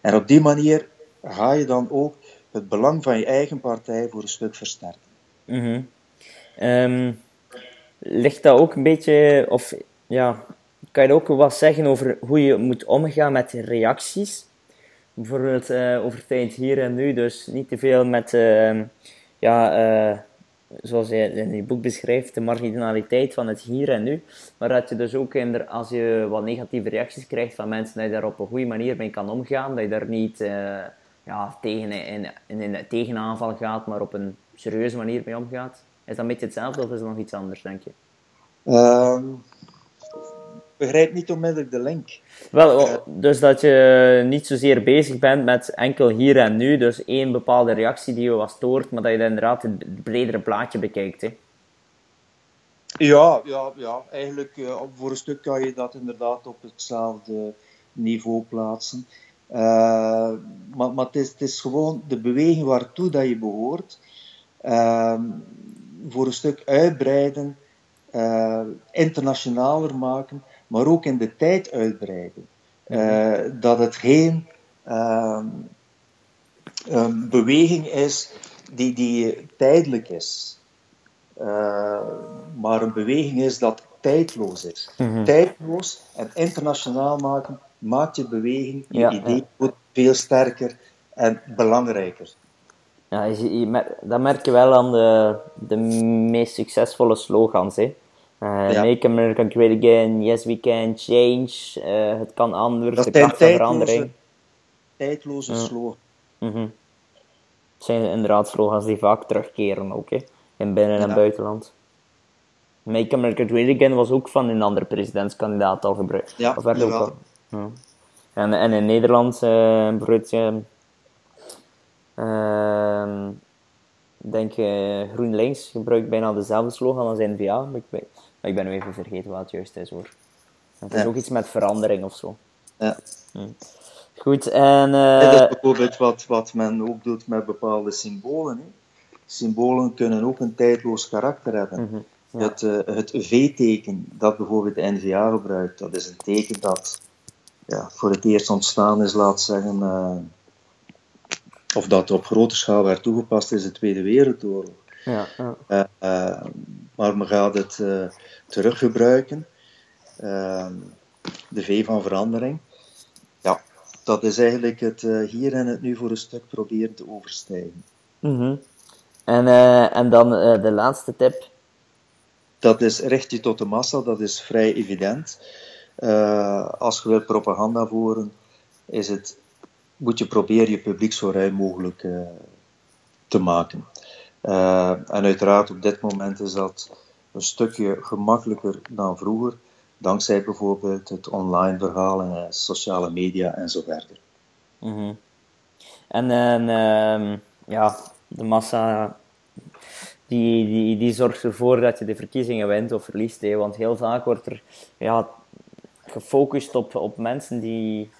En op die manier ga je dan ook het belang van je eigen partij voor een stuk versterken. Mm -hmm. ligt dat ook een beetje, of ja, kan je ook wat zeggen over hoe je moet omgaan met reacties? Bijvoorbeeld uh, over tijd hier en nu, dus niet te veel met uh, ja, uh, zoals je in je boek beschrijft, de marginaliteit van het hier en nu. Maar dat je dus ook, als je wat negatieve reacties krijgt van mensen, dat je daar op een goede manier mee kan omgaan. Dat je daar niet uh, ja, tegen, in, in, tegenaanval gaat, maar op een serieuze manier mee omgaat. Is dat een beetje hetzelfde of is dat nog iets anders, denk je? Ehm, begrijp niet onmiddellijk de link. Wel, oh, dus dat je niet zozeer bezig bent met enkel hier en nu, dus één bepaalde reactie die je was stoort, maar dat je inderdaad het bredere plaatje bekijkt. Hè? Ja, ja, ja, eigenlijk uh, voor een stuk kan je dat inderdaad op hetzelfde niveau plaatsen. Uh, maar maar het, is, het is gewoon de beweging waartoe dat je behoort, uh, voor een stuk uitbreiden, internationaler maken maar ook in de tijd uitbreiden. Uh, dat het geen uh, een beweging is die, die tijdelijk is, uh, maar een beweging is dat tijdloos is. Mm Tijdloos en internationaal maken maakt je beweging, je ja, idee ja. veel sterker en belangrijker. Ja, je, je, dat merk je wel aan de, de meest succesvolle slogans. Hè? Uh, ja. Make America Great Again, Yes We Can, Change, uh, het kan anders, dat de kracht van verandering. Tijdloze slogan. Mm -hmm. Het zijn inderdaad slogans die vaak terugkeren ook, hè, in binnen- en buitenland. Make America Great Again was ook van een andere presidentskandidaat al gebruikt. Ja, of werd ook al, ja. En, en in Nederland, uh, bijvoorbeeld, uh, denk uh, GroenLinks gebruikt bijna dezelfde slogan als N-VA, maar ik, maar ik ben nu even vergeten wat het juist is hoor. Het is ook iets met verandering of zo. Ja. Hm. Goed, en... Uh... Dat is bijvoorbeeld wat, wat men ook doet met bepaalde symbolen. Hè. symbolen kunnen ook een tijdloos karakter hebben. Mhm, het, uh, het V-teken dat bijvoorbeeld de NVA gebruikt, dat is een teken dat ja, voor het eerst ontstaan is, laat zeggen, uh, of dat op grote schaal werd toegepast is de Tweede Wereldoorlog. Ja, ja. Uh, maar men gaat het teruggebruiken. de V van verandering. Ja, dat is eigenlijk het hier en het nu voor een stuk proberen te overstijgen. Mm en, uh, en dan uh, de laatste tip? Dat is richt je tot de massa, dat is vrij evident. Uh, als je wilt propaganda voeren, is het, moet je proberen je publiek zo ruim mogelijk te maken. En uiteraard op dit moment is dat een stukje gemakkelijker dan vroeger, dankzij bijvoorbeeld het online verhaal en sociale media en zo verder. Mm -hmm. En, en ehm, ja, de massa die, die, die zorgt ervoor dat je de verkiezingen wint of verliest. Hè. Want heel vaak wordt er ja, gefocust op, op mensen die,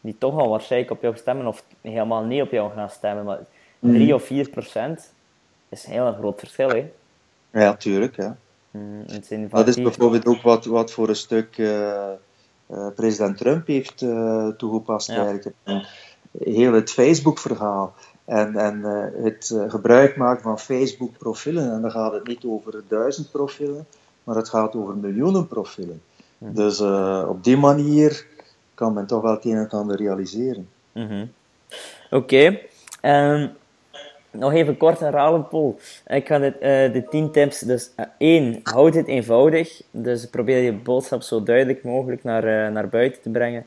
die toch al waarschijnlijk op jou stemmen of helemaal niet op jou gaan stemmen. Maar 3 mm. of 4 procent is een heel groot verschil. Hè. Ja, tuurlijk. Ja. Mm, dat is bijvoorbeeld ook wat, wat voor een stuk uh, uh, president Trump heeft uh, toegepast. Ja. Eigenlijk. heel het Facebook-verhaal en, en het gebruik maken van Facebook-profielen. En dan gaat het niet over duizend profielen, maar het gaat over miljoenen profielen. Mhm. Dus op die manier kan men toch wel het een en ander realiseren. Mm -hmm. Oké. Okay. Um, nog even kort herhalen, Paul. Ik ga dit, de 10 tips. Dus één, houd het eenvoudig. Dus probeer je boodschap zo duidelijk mogelijk naar, naar buiten te brengen.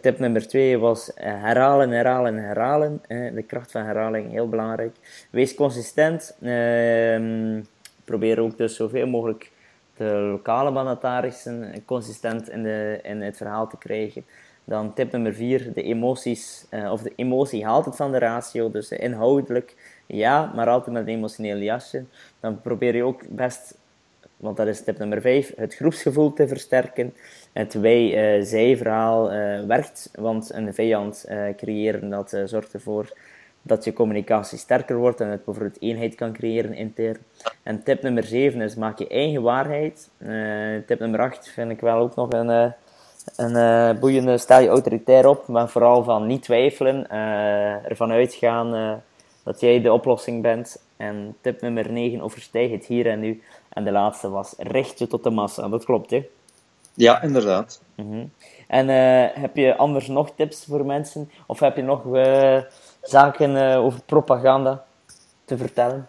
Tip nummer twee was eh, herhalen, herhalen, herhalen. de kracht van herhaling, heel belangrijk. Wees consistent. Ehm, probeer ook dus zoveel mogelijk de lokale mandatarissen consistent in, de, in het verhaal te krijgen. Dan tip nummer vier, de emoties, of de emotie haalt het van de ratio, dus inhoudelijk ja, maar altijd met een emotioneel jasje. Dan probeer je ook best want dat is tip nummer 5, het groepsgevoel te versterken. Het wij-zij-verhaal uh, werkt, want een vijand uh, creëren dat zorgt ervoor dat je communicatie sterker wordt en het bijvoorbeeld eenheid kan creëren intern. En tip nummer 7 is maak je eigen waarheid. tip nummer 8 vind ik wel ook nog een, een boeiende. Stel je autoritair op, maar vooral van niet twijfelen, ervan uitgaan dat jij de oplossing bent. En tip nummer 9, overstijg het hier en nu. En de laatste was, richt je tot de massa. Dat klopt, hè? Ja, inderdaad. Mhm. En uh, heb je anders nog tips voor mensen? Of heb je nog uh, zaken uh, over propaganda te vertellen?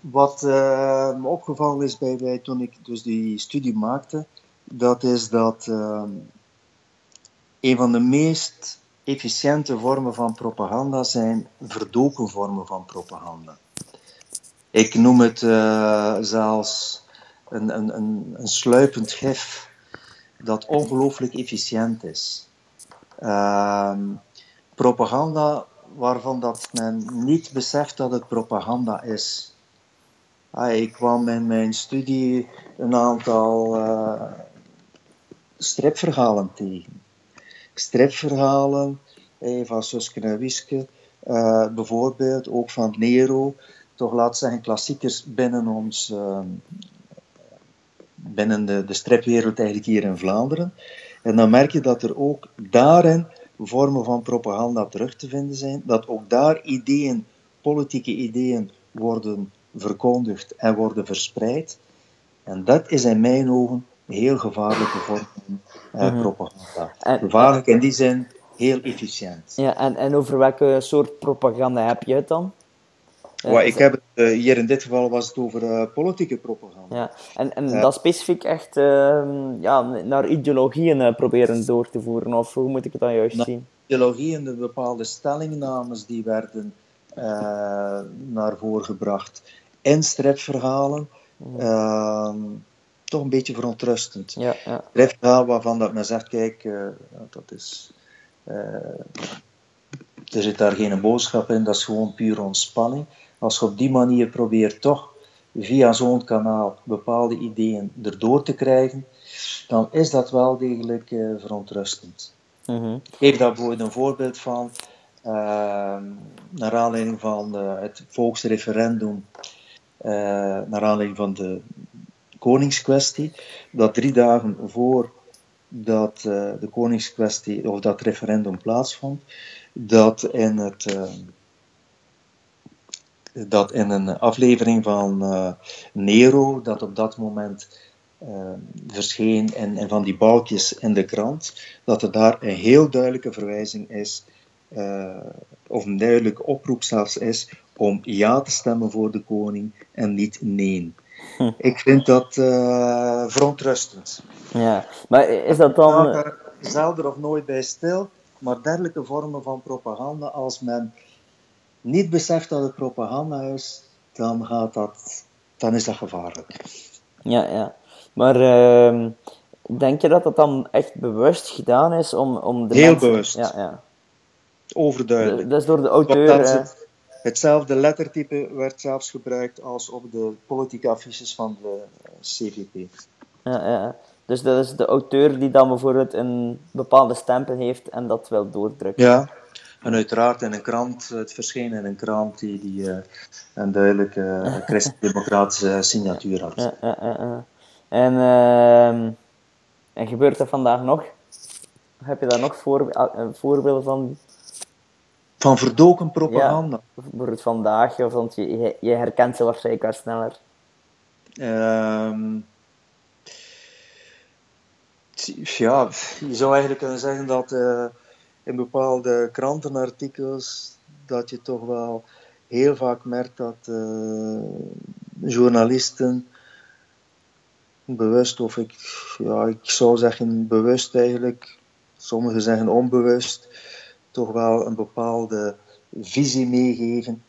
Wat me opgevallen is bij, bij toen ik dus die studie maakte, dat is dat een van de meest efficiënte vormen van propaganda zijn verdoken vormen van propaganda. Ik noem het uh, zelfs een, een, een, een, sluipend gif dat ongelooflijk efficiënt is. Uh, propaganda waarvan dat men niet beseft dat het propaganda is. Ah, ik kwam in mijn studie een aantal uh, stripverhalen tegen. Stripverhalen eh, van Suske en Wiske, uh, bijvoorbeeld, ook van Nero, toch laat zeggen klassiekers binnen ons, uh, binnen de, de stripwereld eigenlijk hier in Vlaanderen. En dan merk je dat er ook daarin vormen van propaganda terug te vinden zijn, dat ook daar ideeën, politieke ideeën worden verkondigd en worden verspreid. En dat is in mijn ogen heel gevaarlijke vorm van uh, propaganda. Gevaarlijk in die zin heel efficiënt. Ja, en, en over welke soort propaganda heb je het dan? Uh, ik heb het, uh, hier in dit geval was het over politieke propaganda. Ja, en, en dat specifiek echt ehm, ja, naar ideologieën proberen door te voeren, of hoe moet ik het dan juist zien? Ideologieën, de bepaalde stellingnames die werden naar voren gebracht in stripverhalen. Mm. Ehm, toch een beetje verontrustend. Ja, ja. Stripverhaal waarvan dat men zegt, kijk, dat is er zit daar geen boodschap in, dat is gewoon puur ontspanning. Als je op die manier probeert toch via zo'n kanaal bepaalde ideeën erdoor te krijgen, dan is dat wel degelijk uh, verontrustend. Mm -hmm. Ik geef daar bijvoorbeeld een voorbeeld van. naar aanleiding van het volksreferendum, naar aanleiding van de koningskwestie, dat drie dagen voor dat de koningskwestie of dat referendum plaatsvond, dat in het dat in een aflevering van uh, Nero, dat op dat moment verscheen en, en, van die balkjes in de krant, dat er daar een heel duidelijke verwijzing is, of een duidelijke oproep zelfs is, om ja te stemmen voor de koning en niet nee. Hm. Ik vind dat verontrustend. Ja, maar is dat dan... Ik er zelden of nooit bij stil, maar dergelijke vormen van propaganda, als men niet beseft dat het propaganda is, dan, gaat dat, dan is dat gevaarlijk. Ja, ja. Maar uh, denk je dat dat dan echt bewust gedaan is om, om de Heel mensen... bewust. Ja, ja. Overduidelijk. Dat is door de auteur... Het, hetzelfde lettertype werd zelfs gebruikt als op de politieke affiches van de CVP. Ja, ja. Dus dat is de auteur die dan bijvoorbeeld een bepaalde stempel heeft en dat wil doordrukken. Ja, en uiteraard in een krant, het verscheen in een krant die, die uh, een duidelijke uh, christendemocratische signatuur had. Ja, ja, ja. En, uh, en gebeurt dat vandaag nog? Heb je daar nog voor, voorbeelden van? Van verdoken propaganda? Ja, bijvoorbeeld vandaag, want je, je herkent ze waarschijnlijk wel sneller. Ehm, ja, je zou eigenlijk kunnen zeggen dat uh, in bepaalde krantenartikels dat je toch wel heel vaak merkt dat uh, journalisten bewust of ik, ja, ik zou zeggen bewust eigenlijk, sommigen zeggen onbewust, toch wel een bepaalde visie meegeven.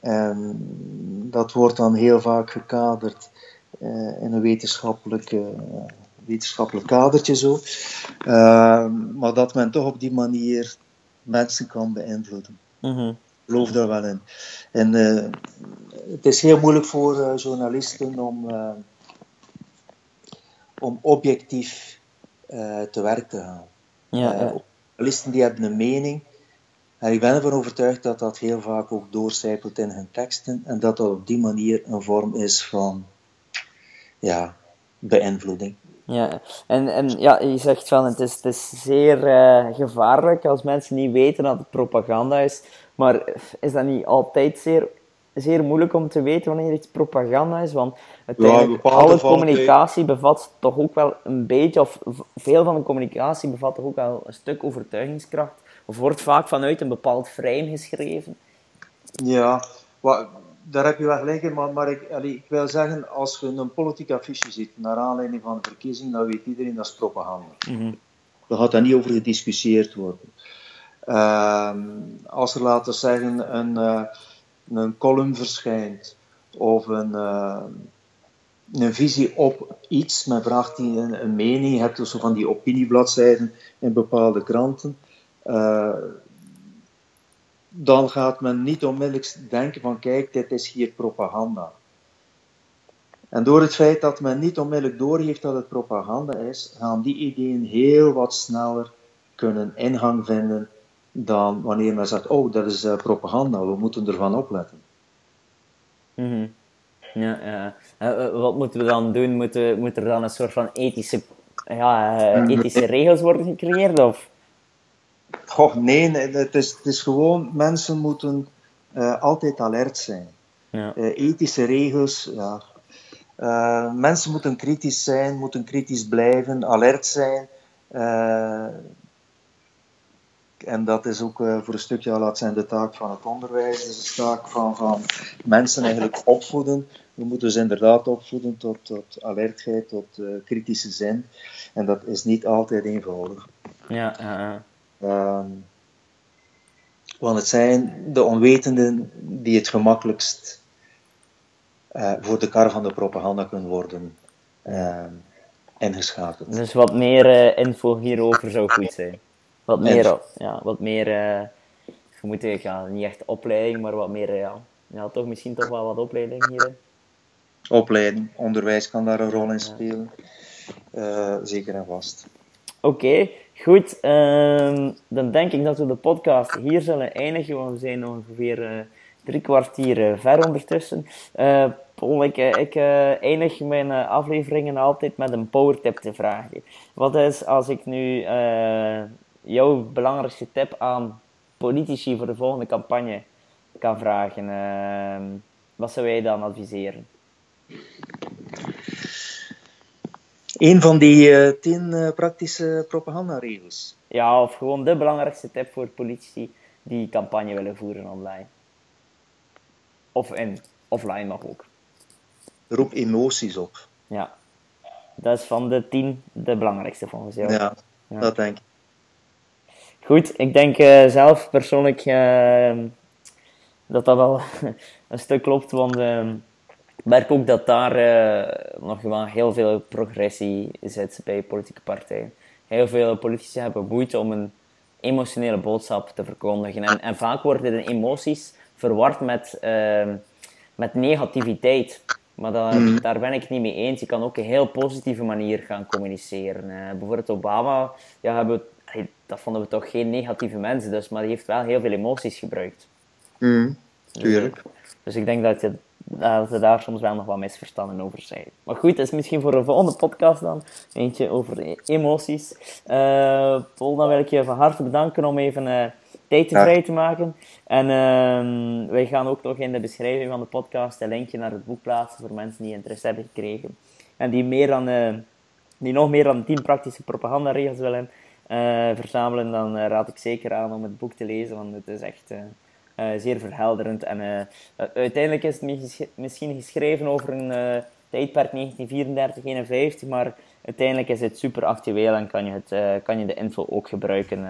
En dat wordt dan heel vaak gekaderd uh, in een wetenschappelijke wetenschappelijk kadertje zo. Uh, maar dat men toch op die manier mensen kan beïnvloeden. Mm Ik geloof daar wel in. En uh, het is heel moeilijk voor uh, journalisten om, om objectief te werk te gaan. Ja, ja. Journalisten die hebben een mening. En ik ben ervan overtuigd dat dat heel vaak ook doorcijpelt in hun teksten. En dat dat op die manier een vorm is van ja, beïnvloeding. Ja, en, en ja, je zegt van het is, het is zeer uh, gevaarlijk als mensen niet weten dat het propaganda is. Maar is dat niet altijd zeer, zeer moeilijk om te weten wanneer iets propaganda is? Want uiteindelijk, ja, alle communicatie bevat toch ook wel een beetje, of veel van de communicatie bevat toch ook wel een stuk overtuigingskracht. Of wordt vaak vanuit een bepaald frame geschreven. Ja, wat, daar heb je wel gelijk in, maar, maar ik, allee, ik wil zeggen, als je een politiek affiche ziet naar aanleiding van de verkiezing, dan weet iedereen dat is propaganda. Mm -hmm. Daar gaat daar niet over gediscussieerd worden. Uh, als er, laten we zeggen, een, uh, een column verschijnt, of een, uh, een visie op iets, men vraagt die een, een mening, je hebt dus zo van die opiniebladzijden in bepaalde kranten, uh, dan gaat men niet onmiddellijk denken van kijk, dit is hier propaganda. En door het feit dat men niet onmiddellijk doorheeft dat het propaganda is, gaan die ideeën heel wat sneller kunnen ingang vinden dan wanneer men zegt, oh, dat is uh, propaganda, we moeten ervan opletten. Mm -hmm. Ja, ja. Uh, wat moeten we dan doen? Moet, moet er dan een soort van ethische, ja, uh, ethische regels worden gecreëerd? Of? Goh, nee, het is, het is gewoon, mensen moeten uh, altijd alert zijn. Ja. Uh, ethische regels, ja. Uh, mensen moeten kritisch zijn, moeten kritisch blijven, alert zijn. en dat is ook voor een stukje, laat zijn, de taak van het onderwijs, dat is de taak van, van mensen eigenlijk opvoeden. We moeten ze inderdaad opvoeden tot, tot alertheid, tot kritische zin. En dat is niet altijd eenvoudig. Ja, ja, ja. Um, want het zijn de onwetenden die het gemakkelijkst uh, voor de kar van de propaganda kunnen worden uh, ingeschakeld. Dus wat meer uh, info hierover zou goed zijn. Wat meer, ja, wat meer je moet ja, niet echt opleiding, maar wat meer, ja, ja, toch misschien toch wel wat opleiding hierin. Opleiding, onderwijs kan daar een rol in spelen. zeker en vast. Oké, okay, Goed, ehm, dan denk ik dat we de podcast hier zullen eindigen, want we zijn ongeveer uh, drie kwartier uh, ver ondertussen. Uh, Paul, ik, ik eindig mijn afleveringen altijd met een powertip te vragen. Wat is als ik nu jouw belangrijkste tip aan politici voor de volgende campagne kan vragen? Ehm, wat zou jij dan adviseren? Een van die uh, tien uh, praktische propagandaregels. Ja, of gewoon de belangrijkste tip voor politici die campagne willen voeren online. Of in, offline mag ook. Roep emoties op. Ja, dat is van de tien de belangrijkste volgens jou. Ja, ja. dat denk ik. Goed, ik denk uh, zelf persoonlijk dat dat wel een stuk klopt, want merk ook dat daar uh, nog wel heel veel progressie zit bij politieke partijen. Heel veel politici hebben moeite om een emotionele boodschap te verkondigen. En, en vaak worden de emoties verward met, uh, met negativiteit. Maar dat, mm. daar ben ik het niet mee eens. Je kan ook een heel positieve manier gaan communiceren. Uh, bijvoorbeeld Obama, ja, hebben we, dat vonden we toch geen negatieve mensen, dus, maar die heeft wel heel veel emoties gebruikt. Mm, tuurlijk. Dus, dus ik denk dat je dat er daar soms wel nog wat misverstanden over zijn. Maar goed, dat is misschien voor een volgende podcast dan. Eentje over emoties. Uh, Paul, dan wil ik je van harte bedanken om even uh, tijd ja. vrij te maken. En uh, wij gaan ook nog in de beschrijving van de podcast een linkje naar het boek plaatsen voor mensen die interesse hebben gekregen. En die, meer dan, uh, die nog meer dan 10 praktische propagandaregels willen verzamelen. Dan raad ik zeker aan om het boek te lezen, want het is echt zeer verhelderend. En uh, uiteindelijk is het misschien geschreven over een tijdperk 1934-51, maar uiteindelijk is het super actueel en kan je, het, kan je de info ook gebruiken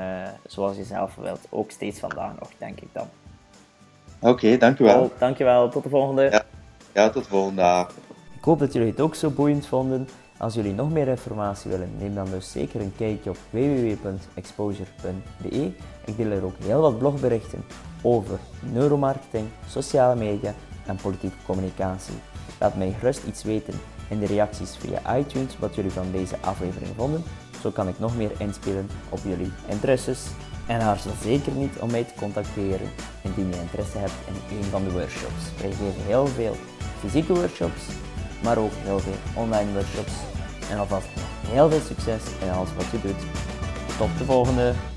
zoals je zelf wilt. Ook steeds vandaag nog, denk ik dan. Oké, okay, dankjewel. Oh, dankjewel, tot de volgende. Ja, ja tot de volgende. Ik hoop dat jullie het ook zo boeiend vonden. Als jullie nog meer informatie willen, neem dan dus zeker een kijkje op www.exposure.be. Ik deel er ook heel wat blogberichten over neuromarketing, sociale media en politieke communicatie. Laat mij gerust iets weten in de reacties via iTunes wat jullie van deze aflevering vonden. Zo kan ik nog meer inspelen op jullie interesses. En aarzel zeker niet om mij te contacteren indien je interesse hebt in een van de workshops. Wij geven heel veel fysieke workshops, maar ook heel veel online workshops. En alvast heel veel succes in alles wat je doet. Tot de volgende!